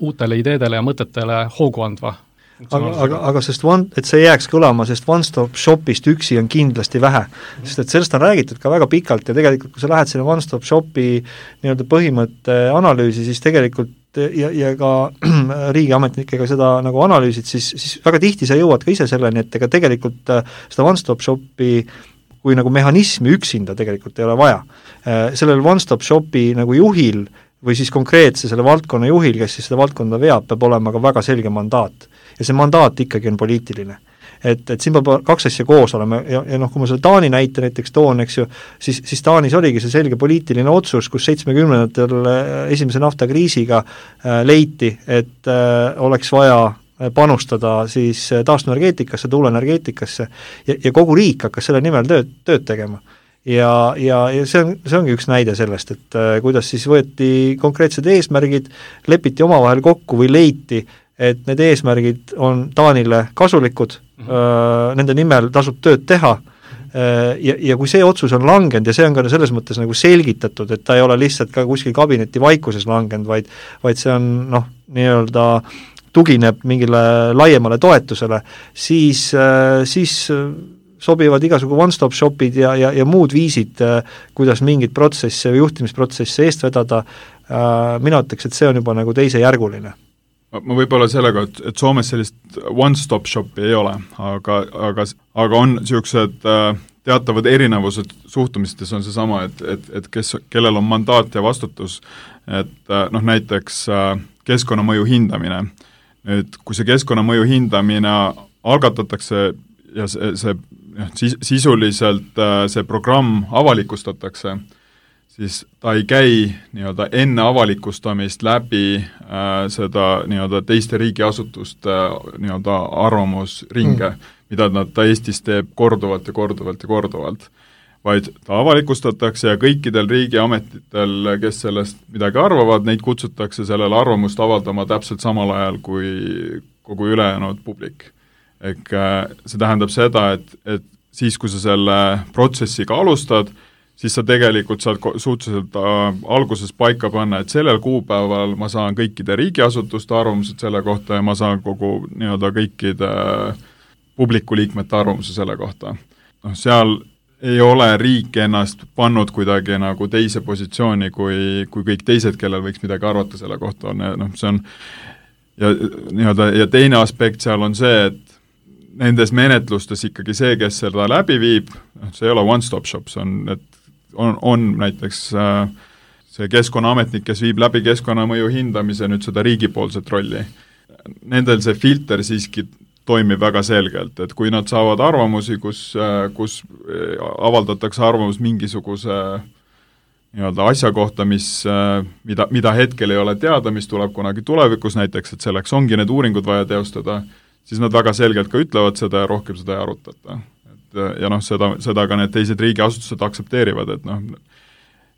uutele ideedele ja mõtetele hoogu andva aga, aga, aga sest one, et see jääks kõlama, sest one-stop shopist üksi on kindlasti vähe. sest et sellest on räägitud ka väga pikalt ja tegelikult kui sa lähed selle one-stop shopi nii-öelda põhimõtte analüüsi, siis tegelikult ja, ja ka riigiametnikega seda nagu analüüsid, siis, siis väga tihti sa jõuad ka ise selleni, et ega tegelikult äh, seda one-stop shopi kui nagu mehhanismi üksinda tegelikult ei ole vaja. Äh, sellel one-stop shopi nagu juhil või siis konkreetse selle valdkonna juhil, kes siis seda valdkonda veab, peab olema ka väga selge mandaat. ja see mandaat ikkagi on poliitiline et, et siin peab kaks asja koos olema ja, ja noh, kui ma selle Taani näite näiteks toon, eks ju, siis, siis Taanis oligi see selge poliitiline otsus, kus seitsmekümnendatel äh, esimese naftakriisiga äh, leiti, et äh, oleks vaja panustada siis taastuvenergeetikasse, tuuleenergeetikasse ja, ja kogu riik hakkas selle nimel tööd, tööd tegema ja, ja, ja see on, see ongi üks näide sellest, et äh, kuidas siis võeti konkreetsed eesmärgid, lepiti omavahel kokku või leiti, et need eesmärgid on Taanile kasulikud. Nende nimel tasub tööd teha. Ja, ja kui see otsus on langenud ja see on ka selles mõttes nagu selgitatud, et ta ei ole lihtsalt ka kuskil kabineti vaikuses langenud, vaid vaid see on noh, nii-öelda tugineb mingile laiemale toetusele, siis, siis sobivad igasugu one-stop shopid ja, ja, ja muud viisid, kuidas mingeid protsesse või juhtimisprotsesse eest vedada, mina ütleks, et see on juba nagu teisejärguline ma võib-olla sellega, et, et Soomes sellist one-stop shopi ei ole, aga, aga, aga on niisugused äh, teatavad erinevused suhtumistes on seesama, et, et, et kes, kellel on mandaat ja vastutus, et äh, noh, näiteks äh, keskkonnamõju hindamine. nüüd, kui see keskkonnamõju hindamine algatatakse ja see, see noh, sis-, sisuliselt see programm avalikustatakse siis ta ei käi nii-öelda enne avalikustamist läbi äh, seda nii-öelda teiste riigiasutuste äh, nii-öelda arvamusringe mm., mida nad, ta Eestis teeb korduvalt ja korduvalt ja korduvalt. vaid ta avalikustatakse ja kõikidel riigiametitel, kes sellest midagi arvavad, neid kutsutakse sellele arvamust avaldama täpselt samal ajal kui kogu ülejäänud publik. ehk äh, see tähendab seda, et, et siis, kui sa selle protsessiga alustad, siis sa tegelikult saad suhteliselt äh, alguses paika panna, et sellel kuupäeval ma saan kõikide riigiasutuste arvamused selle kohta ja ma saan kogu nii-öelda kõikide publiku liikmete arvamuse selle kohta. noh, seal ei ole riik ennast pannud kuidagi nagu teise positsiooni kui, kui kõik teised, kellel võiks midagi arvata selle kohta, on noh, see on ja nii-öelda, ja teine aspekt seal on see, et nendes menetlustes ikkagi see, kes seda läbi viib, noh, see ei ole one-stop shop, see on, et on, on näiteks äh, see keskkonnaametnik, kes viib läbi keskkonnamõju hindamise nüüd seda riigipoolset rolli, nendel see filter siiski toimib väga selgelt, et kui nad saavad arvamusi, kus, äh, kus äh, avaldatakse arvamus mingisuguse nii-öelda asja kohta, mis, mida, mida hetkel ei ole teada, mis tuleb kunagi tulevikus näiteks, et selleks ongi need uuringud vaja teostada, siis nad väga selgelt ka ütlevad seda ja rohkem seda ei arutata ja noh, seda, seda ka need teised riigiasutused aktsepteerivad, et noh,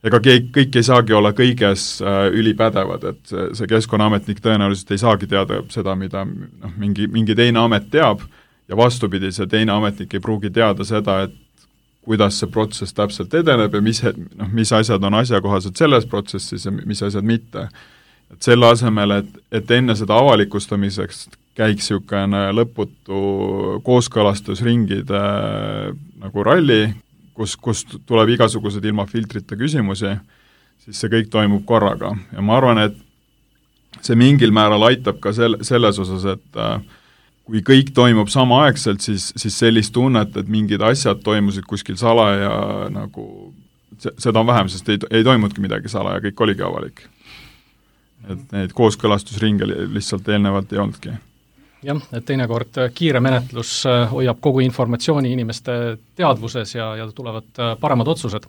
ega keegi, kõik ei saagi olla kõiges äh, ülipädevad, et see Keskkonnaametnik tõenäoliselt ei saagi teada seda, mida noh, mingi, mingi teine amet teab, ja vastupidi, see teine ametnik ei pruugi teada seda, et kuidas see protsess täpselt edeneb ja mis, noh, mis asjad on asjakohased selles protsessis ja mis asjad mitte. et selle asemel, et, et enne seda avalikustamiseks käiks niisugune lõputu kooskõlastusringide nagu ralli, kus, kus tuleb igasuguseid ilma filtrita küsimusi, siis see kõik toimub korraga ja ma arvan, et see mingil määral aitab ka sel-, selles osas, et äh, kui kõik toimub samaaegselt, siis, siis sellist tunnet, et mingid asjad toimusid kuskil salaja nagu seda on vähem, sest ei, ei toimunudki midagi salaja, kõik oligi avalik. et neid kooskõlastusringe lihtsalt eelnevalt ei olnudki jah, et teinekord äh, kiire menetlus äh, hoiab kogu informatsiooni inimeste teadvuses ja, ja tulevad äh, paremad otsused.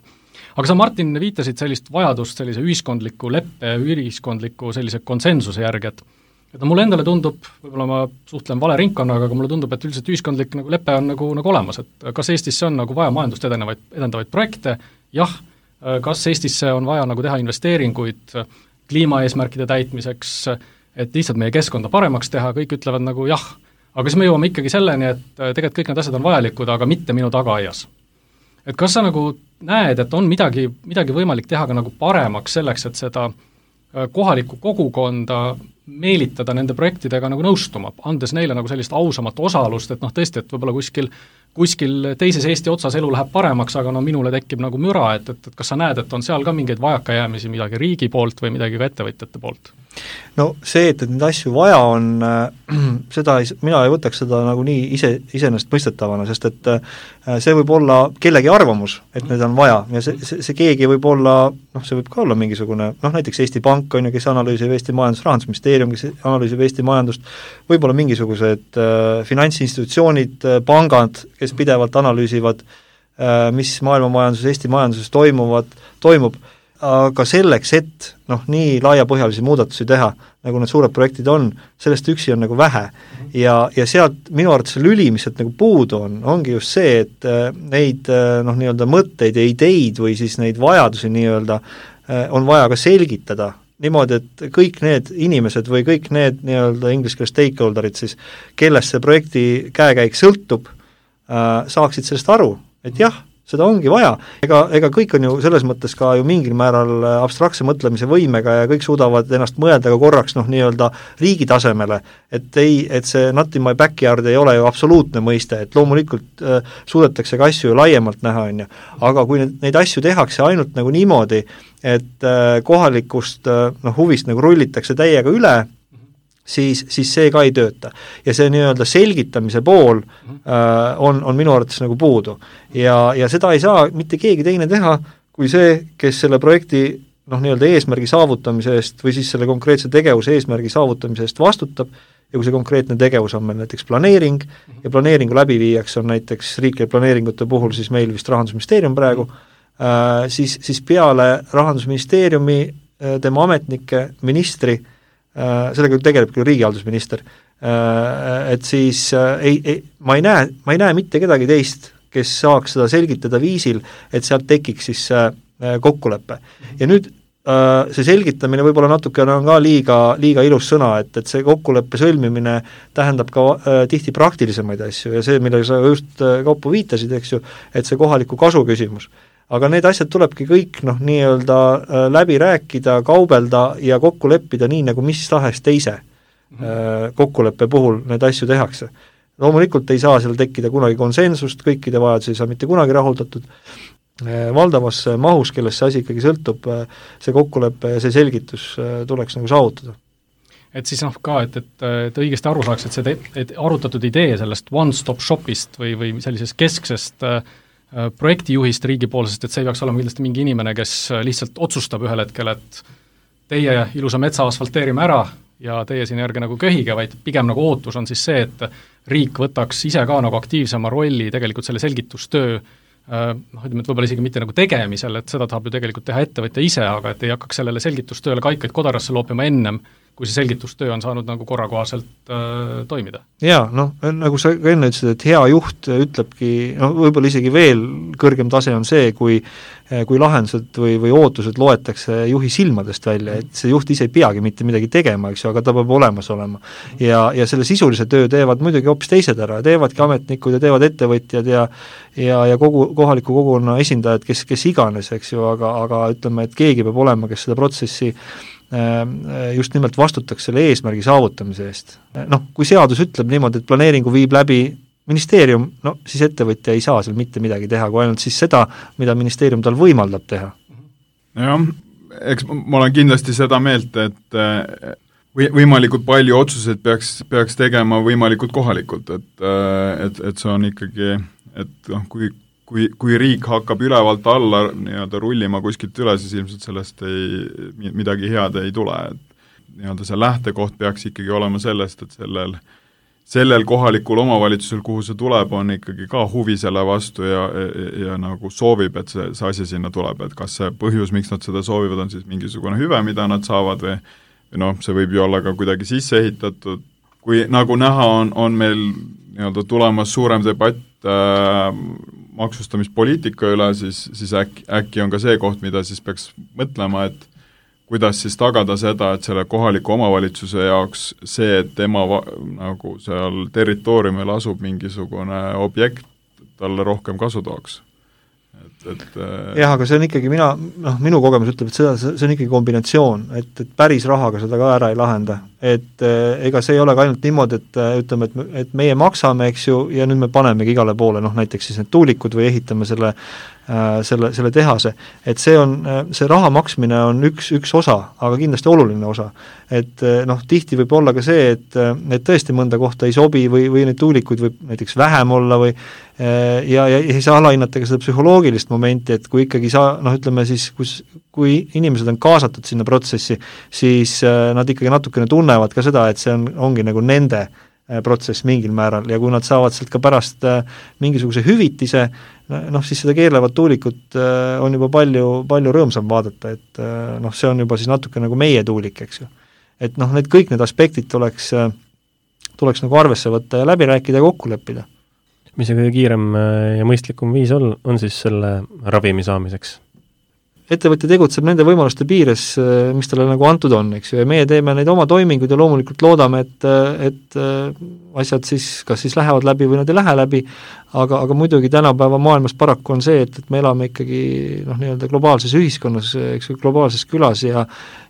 aga sa, Martin, viitasid sellist vajadust sellise ühiskondliku leppe, ühiskondliku sellise konsensuse järgi, et et no mulle endale tundub, võib-olla ma suhtlen vale ringkonnaga, aga mulle tundub, et üldiselt ühiskondlik nagu lepe on nagu, nagu olemas, et kas Eestisse on nagu vaja majandust edenevaid, edendavaid projekte, jah, kas Eestisse on vaja nagu teha investeeringuid kliimaeesmärkide täitmiseks, et lihtsalt meie keskkonda paremaks teha, kõik ütlevad nagu jah, aga siis me jõuame ikkagi selleni, et äh, tegelikult kõik need asjad on vajalikud, aga mitte minu tagaaias. et kas sa nagu näed, et on midagi, midagi võimalik teha ka nagu paremaks selleks, et seda äh, kohalikku kogukonda meelitada nende projektidega nagu nõustuma, andes neile nagu sellist ausamat osalust, et noh, tõesti, et võib-olla kuskil kuskil teises Eesti otsas elu läheb paremaks, aga no minule tekib nagu müra, et, et, et kas sa näed, et on seal ka mingeid vajakajäämisi midagi riigi poolt või midagi ka ettevõtjate poolt? no see, et, et neid asju vaja on äh,, seda ei, mina ei võtaks seda nagu nii ise, iseenesestmõistetavana, sest et äh, see võib olla kellegi arvamus, et neid on vaja ja see, see, see keegi võib olla, noh, see võib ka olla mingisugune noh, näiteks Eesti Pank on ju, kes analüüsib Eesti majandust, Rahandusministeerium, kes analüüsib Eesti majandust, võib-olla mingisugused äh, finantsinstitutsioonid, äh, pangad, kes pidevalt analüüsivad äh,, mis maailma majanduses, Eesti majanduses toimuvad, toimub, aga selleks, et noh, nii laiapõhjalisi muudatusi teha, nagu need suured projektid on, sellest üksi on nagu vähe. ja, ja sealt minu arvates lüli, mis sealt nagu puudu on, ongi just see, et äh, neid äh, noh, nii-öelda mõtteid ja ideid või siis neid vajadusi nii-öelda on vaja ka selgitada niimoodi, et kõik need inimesed või kõik need nii-öelda inglise keeles stakeholder'id siis, kellest see projekti käekäik sõltub, saaksid sellest aru, et jah, seda ongi vaja, ega, ega kõik on ju selles mõttes ka ju mingil määral äh, abstraktse mõtlemise võimega ja kõik suudavad ennast mõelda ka korraks noh, nii-öelda riigi tasemele, et ei, et see not in my backyard ei ole ju absoluutne mõiste, et loomulikult äh, suudetakse ka asju ju laiemalt näha, on ju, aga kui need, neid asju tehakse ainult nagu niimoodi, et äh, kohalikust äh, noh, huvist nagu rullitakse täiega üle, siis, siis see ka ei tööta. ja see nii-öelda selgitamise pool äh, on, on minu arvates nagu puudu. ja, ja seda ei saa mitte keegi teine teha, kui see, kes selle projekti noh, nii-öelda eesmärgi saavutamise eest või siis selle konkreetse tegevuse eesmärgi saavutamise eest vastutab, ja kui see konkreetne tegevus on meil näiteks planeering ja planeeringu läbiviijaks on näiteks riiklike planeeringute puhul siis meil vist Rahandusministeerium praegu, äh, siis, siis peale Rahandusministeeriumi, äh, tema ametnike, ministri Äh, sellega tegeleb küll riigihaldusminister, äh, et siis äh, ei, ei, ma ei näe, ma ei näe mitte kedagi teist, kes saaks seda selgitada viisil, et sealt tekiks siis kokkulepe. ja nüüd see selgitamine võib-olla natukene on ka liiga, liiga ilus sõna, et, et see kokkuleppe sõlmimine tähendab ka äh, tihti praktilisemaid asju ja see, millele sa just, Kaupo, viitasid, eks ju, et see kohaliku kasu küsimus aga need asjad tulebki kõik noh, nii-öelda äh, läbi rääkida, kaubelda ja kokku leppida nii, nagu mis tahes teise mm -hmm. kokkuleppe puhul neid asju tehakse. loomulikult ei saa seal tekkida kunagi konsensust, kõikide vajadusi ei saa mitte kunagi rahuldatud, äh, valdavas mahus, kellest see asi ikkagi sõltub, see kokkulepe ja see selgitus tuleks nagu saavutada et siis noh, ka, et, et, et õigesti aru saaks, et see, et arutatud idee sellest one-stop shopist või, või sellisest kesksest äh, Äh, projektijuhist riigipoolsest, et see ei peaks olema kindlasti mingi inimene, kes äh, lihtsalt otsustab ühel hetkel, et teie ilusa metsa asfalteerime ära ja teie siin ärge nagu köhige, vaid pigem nagu ootus on siis see, et riik võtaks ise ka nagu aktiivsema rolli tegelikult selle selgitustöö äh, ütleme, et võib-olla isegi mitte nagu tegemisel, et seda tahab ju tegelikult teha ettevõtja ise, aga et ei hakkaks sellele selgitustööle kaikaid kodarasse loopima ennem, kui see selgitustöö on saanud nagu korrakohaselt äh, toimida. jaa, noh, nagu sa ka enne ütlesid, et hea juht ütlebki, no võib-olla isegi veel kõrgem tase on see, kui kui lahendused või, või ootused loetakse juhi silmadest välja, et see juht ise ei peagi mitte midagi tegema, eks ju, aga ta peab olemas olema. ja, ja selle sisulise töö teevad muidugi hoopis teised ära, teevadki ametnikud ja teevad ettevõtjad ja ja, ja kogu, kohaliku kogukonna esindajad, kes, kes iganes, eks ju, aga, aga ütleme, et keegi peab olema, kes seda protsessi Äh, just nimelt vastutaks selle eesmärgi saavutamise eest. Noh, kui seadus ütleb niimoodi, et planeeringu viib läbi ministeerium, no siis ettevõtja ei saa seal mitte midagi teha, kui ainult siis seda, mida ministeerium tal võimaldab teha. jah, eks ma olen kindlasti seda meelt, et äh, või võimalikult palju otsuseid peaks, peaks tegema võimalikult kohalikult, et, äh, et, et see on ikkagi, et noh, kui, kui, kui riik hakkab ülevalt alla nii-öelda rullima kuskilt üle, siis ilmselt sellest ei, midagi head ei tule, et nii-öelda see lähtekoht peaks ikkagi olema sellest, et sellel sellel kohalikul omavalitsusel, kuhu see tuleb, on ikkagi ka huvi selle vastu ja, ja, ja nagu soovib, et see, see asi sinna tuleb, et kas see põhjus, miks nad seda soovivad, on siis mingisugune hüve, mida nad saavad või noh, see võib ju olla ka kuidagi sisse ehitatud, kui nagu näha, on, on meil nii-öelda tulemas suurem debatt äh, maksustamispoliitika üle, siis, siis äkki, äkki on ka see koht, mida siis peaks mõtlema, et kuidas siis tagada seda, et selle kohaliku omavalitsuse jaoks see, et tema va-, nagu seal territooriumil asub mingisugune objekt, talle rohkem kasu tooks et, et äh, jah, aga see on ikkagi, mina, noh, minu kogemus ütleb, et seda, see on ikkagi kombinatsioon, et, et päris rahaga seda ka ära ei lahenda. et eh, ega see ei ole ka ainult niimoodi, et äh, ütleme, et, et meie maksame, eks ju, ja nüüd me panemegi igale poole, noh näiteks siis need tuulikud või ehitame selle selle, selle tehase. et see on, see raha maksmine on üks, üks osa, aga kindlasti oluline osa. et noh, tihti võib olla ka see, et, et tõesti mõnda kohta ei sobi või, või neid tuulikuid võib näiteks vähem olla või ja, ja ei saa alahinnata ka seda psühholoogilist momenti, et kui ikkagi sa noh, ütleme siis, kus, kui inimesed on kaasatud sinna protsessi, siis nad ikkagi natukene tunnevad ka seda, et see on, ongi nagu nende äh, Äh, protsess mingil määral ja kui nad saavad sealt ka pärast äh, mingisuguse hüvitise, noh siis seda keerlevat tuulikut äh, on juba palju, palju rõõmsam vaadata, et noh, see on juba siis natuke nagu meie tuulik, eks ju. et noh, need kõik need aspektid tuleks, tuleks nagu arvesse võtta ja läbi rääkida ja kokku leppida. mis see kõige kiirem ja mõistlikum viis on, on siis selle ravimi saamiseks? Ettevõtja tegutseb nende võimaluste piires, äh, mis talle nagu antud on, eks ju, ja meie teeme neid oma toiminguid ja loomulikult loodame, et, äh, et äh, asjad siis kas siis lähevad läbi või nad ei lähe läbi, aga, aga muidugi tänapäeva maailmas paraku on see, et, et me elame ikkagi noh, nii-öelda globaalses ühiskonnas, eks ju, globaalses külas ja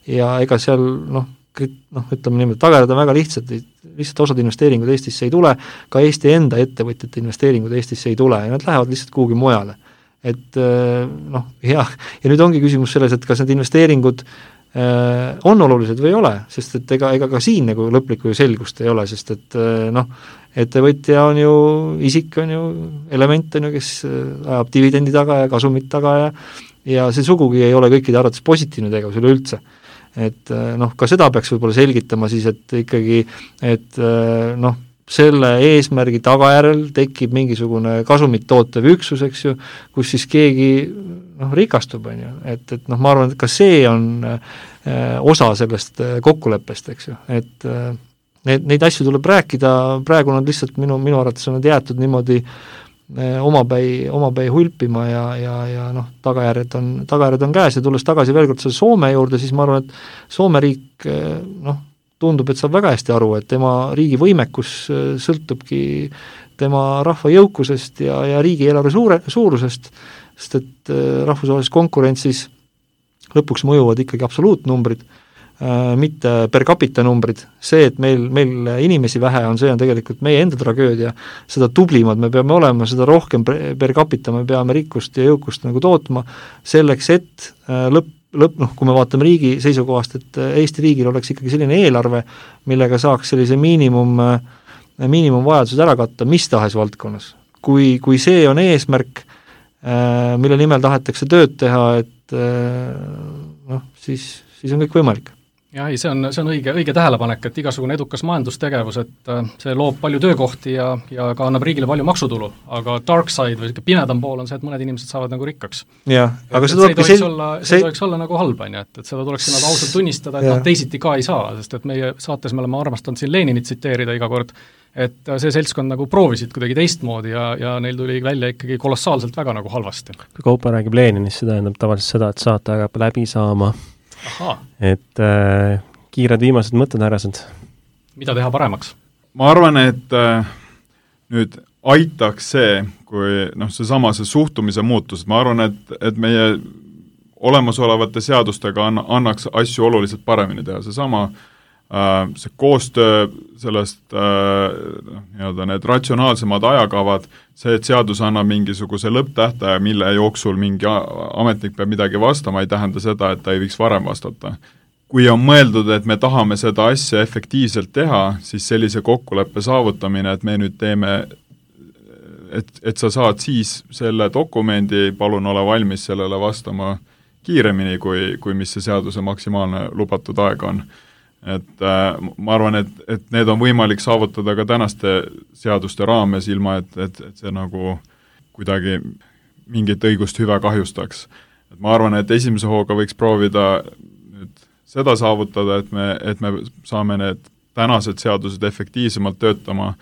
ja ega seal noh, noh, ütleme niimoodi, tagajärjed on väga lihtsad, lihtsalt osad investeeringud Eestisse ei tule, ka Eesti enda ettevõtjate investeeringud Eestisse ei tule ja nad lähevad lihtsalt kuhugi mujale et äh, noh, hea, ja nüüd ongi küsimus selles, et kas need investeeringud äh, on olulised või ei ole, sest et ega, ega ka siin nagu lõplikku ju selgust ei ole, sest et äh, noh, ettevõtja on ju, isik on ju element, on ju, kes ajab dividendi taga ja kasumit taga ja ja see sugugi ei ole kõikide arvates positiivne tegevus üleüldse. et noh, ka seda peaks võib-olla selgitama siis, et ikkagi, et noh, selle eesmärgi tagajärjel tekib mingisugune kasumit tootev üksus, eks ju, kus siis keegi noh, rikastub, on ju, et, et noh, ma arvan, et ka see on äh, osa sellest äh, kokkuleppest, eks ju, et äh, need, neid asju tuleb rääkida, praegu nad lihtsalt minu, minu arvates on nad jäetud niimoodi äh, omapäi, omapäi hulpima ja, ja, ja noh, tagajärjed on, tagajärjed on käes. Ja tulles tagasi veel kord selle Soome juurde, siis ma arvan, et Soome riik äh, noh, tundub, et saab väga hästi aru, et tema riigi võimekus äh, sõltubki tema rahva jõukusest ja, ja riigieelarve suure, suurusest, sest et äh, rahvusvahelises konkurentsis lõpuks mõjuvad ikkagi absoluutnumbrid, äh, mitte per capita numbrid, see, et meil, meil inimesi vähe on, see on tegelikult meie enda tragöödia, seda tublimad me peame olema, seda rohkem per capita me peame rikkust ja jõukust nagu tootma, selleks et lõpp, lõpp, noh, kui me vaatame riigi seisukohast, et äh, Eesti riigil oleks ikkagi selline eelarve, millega saaks sellise miinimum, äh, miinimumvajadused ära katta mis tahes valdkonnas. kui, kui see on eesmärk, äh, mille nimel tahetakse tööd teha, et noh, siis, siis on kõik võimalik jah, ei see on, see on õige, õige tähelepanek, et igasugune edukas majandustegevus, et äh, see loob palju töökohti ja, ja ka annab riigile palju maksutulu, aga dark side või niisugune pimedam pool on see, et mõned inimesed saavad nagu rikkaks. jah, aga see tulebki sel-... olla, see ei tohiks olla nagu halb, on ju, et, et seda tuleks nagu ausalt tunnistada, et noh, teisiti ka ei saa, sest et meie saates me oleme armastanud siin Leninit tsiteerida iga kord, et äh, see seltskond nagu proovisid kuidagi teistmoodi ja, ja neil tuli välja ikkagi kolossaalselt väga nagu halvasti. kui Kaupo räägib Leninist, see tähendab tavaliselt seda, et saate hakkab läbi saama et äh, kiired viimased mõtted, härrased? mida teha paremaks? ma arvan, et äh, nüüd aitaks see, kui noh, seesama, see suhtumise muutus, ma arvan, et, et meie olemasolevate seadustega anna, annaks asju oluliselt paremini teha, seesama äh, see koostöö, sellest äh, noh, nii-öelda need ratsionaalsemad ajakavad, see, et seadus annab mingisuguse lõpptähtaja, mille jooksul mingi ametnik peab midagi vastama, ei tähenda seda, et ta ei võiks varem vastata. kui on mõeldud, et me tahame seda asja efektiivselt teha, siis sellise kokkuleppe saavutamine, et me nüüd teeme et, et sa saad siis selle dokumendi, palun ole valmis sellele vastama kiiremini, kui, kui mis see seaduse maksimaalne lubatud aeg on et äh, ma arvan, et, et need on võimalik saavutada ka tänaste seaduste raames, ilma et, et, et see nagu kuidagi mingit õigust hüve kahjustaks. et ma arvan, et esimese hooga võiks proovida nüüd seda saavutada, et me, et me saame need tänased seadused efektiivsemalt töötama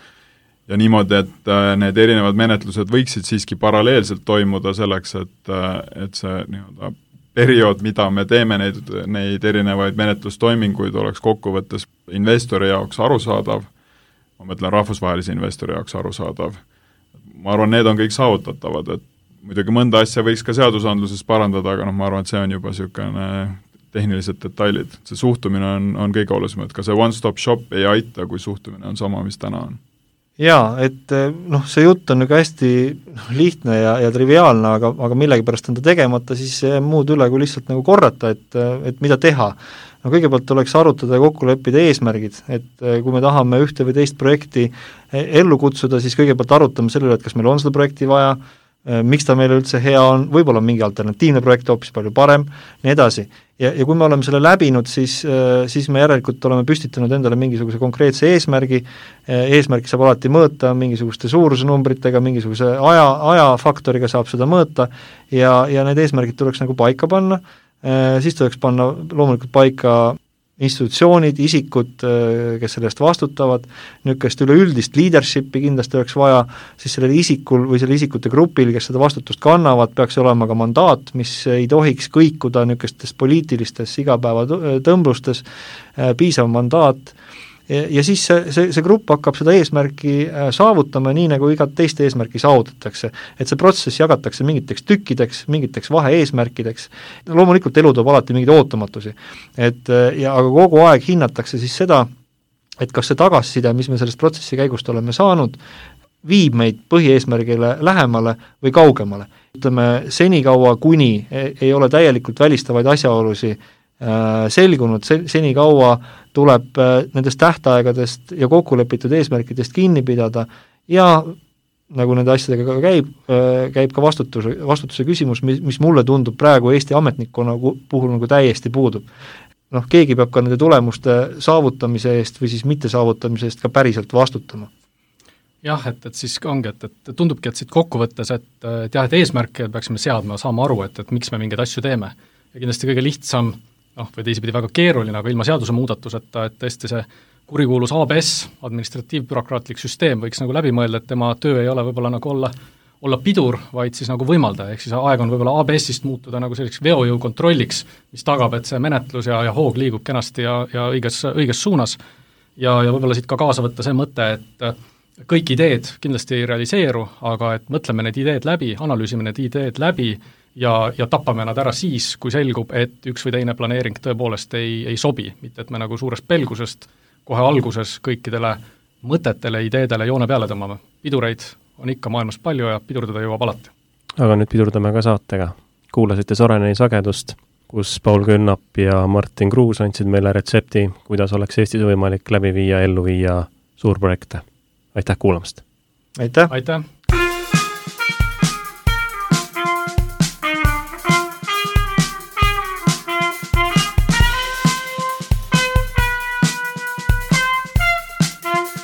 ja niimoodi, et äh, need erinevad menetlused võiksid siiski paralleelselt toimuda selleks, et, äh, et see nii-öelda periood, mida me teeme neid, neid erinevaid menetlustoiminguid, oleks kokkuvõttes investori jaoks arusaadav, ma mõtlen rahvusvahelise investori jaoks arusaadav, ma arvan, need on kõik saavutatavad, et muidugi mõnda asja võiks ka seadusandluses parandada, aga noh, ma arvan, et see on juba niisugune tehnilised detailid, see suhtumine on, on kõige olulisem, et ka see one-stop shop ei aita, kui suhtumine on sama, mis täna on jaa, et eh, noh, see jutt on nagu hästi noh, lihtne ja, ja triviaalne, aga, aga millegipärast on ta tegemata, siis muud üle, kui lihtsalt nagu korrata, et, et mida teha. no kõigepealt tuleks arutada ja kokku leppida eesmärgid, et eh, kui me tahame ühte või teist projekti eh, ellu kutsuda, siis kõigepealt arutame selle üle, et kas meil on seda projekti vaja, miks ta meile üldse hea on, võib-olla on mingi alternatiivne projekt hoopis palju parem, nii edasi. Ja, ja kui me oleme selle läbinud, siis, äh, siis me järelikult oleme püstitanud endale mingisuguse konkreetse eesmärgi, äh, eesmärki saab alati mõõta mingisuguste suurusnumbritega, mingisuguse aja, ajafaktoriga saab seda mõõta ja, ja need eesmärgid tuleks nagu paika panna, äh, siis tuleks panna loomulikult paika institutsioonid, isikud, äh, kes selle eest vastutavad, niisugust üleüldist leadership'i kindlasti oleks vaja, siis sellel isikul või selle isikute grupil, kes seda vastutust kannavad, peaks olema ka mandaat, mis ei tohiks kõikuda niisugustes poliitilistes igapäevatõmblustes, äh, piisav mandaat, ja siis see, see, see grupp hakkab seda eesmärki äh, saavutama nii, nagu igat teist eesmärki saavutatakse. et see protsess jagatakse mingiteks tükkideks, mingiteks vaheeesmärkideks, loomulikult elu toob alati mingeid ootamatusi. et äh, ja aga kogu aeg hinnatakse siis seda, et kas see tagasiside, mis me sellest protsessi käigust oleme saanud, viib meid põhieesmärgile lähemale või kaugemale. ütleme, senikaua, kuni ei, ole täielikult välistavaid asjaolusid selgunud, se-, senikaua tuleb äh, nendest tähtaegadest ja kokkulepitud eesmärkidest kinni pidada ja nagu nende asjadega ka käib, äh, käib ka vastutuse, vastutuse küsimus, mis, mis mulle tundub praegu Eesti ametnikkonna puhul nagu täiesti puudub. noh, keegi peab ka nende tulemuste saavutamise eest või siis mittesaavutamise eest ka päriselt vastutama jah, et, et siis ongi, et, et tundubki, et siit kokkuvõttes, et, et jah, et eesmärke peaksime seadma, saama aru, et, et miks me mingeid asju teeme. ja kindlasti kõige lihtsam noh, või teisipidi väga keeruline, aga ilma seadusemuudatuseta, et tõesti see kurikuulus ABS, administratiivbürokraatlik süsteem, võiks nagu läbi mõelda, et tema töö ei ole võib-olla nagu olla, olla pidur, vaid siis nagu võimaldaja, ehk siis aeg on võib-olla ABS-ist muutuda nagu selliseks veojõu kontrolliks, mis tagab, et see menetlus ja, ja hoog liigub kenasti ja, ja õiges, õiges suunas. ja, ja võib-olla siit ka kaasa võtta see mõte, et kõik ideed kindlasti ei realiseeru, aga et mõtleme need ideed läbi, analüüsime need ideed läbi ja, ja tapame nad ära siis, kui selgub, et üks või teine planeering tõepoolest ei, ei sobi, mitte et me nagu suurest pelgusest kohe alguses kõikidele mõtetele, ideedele joone peale tõmbame. pidureid on ikka maailmas palju ja pidurdada jõuab alati. aga nüüd pidurdame ka saatega. kuulasite Soreneni sagedust, kus Paul Künnap ja Martin Kruus andsid meile retsepti, kuidas oleks Eestis võimalik läbi viia, ellu viia suurprojekte. aitäh kuulamast! aitäh! aitäh!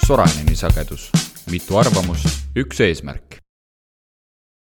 Soraineni sagedus, mitu arvamust, üks eesmärk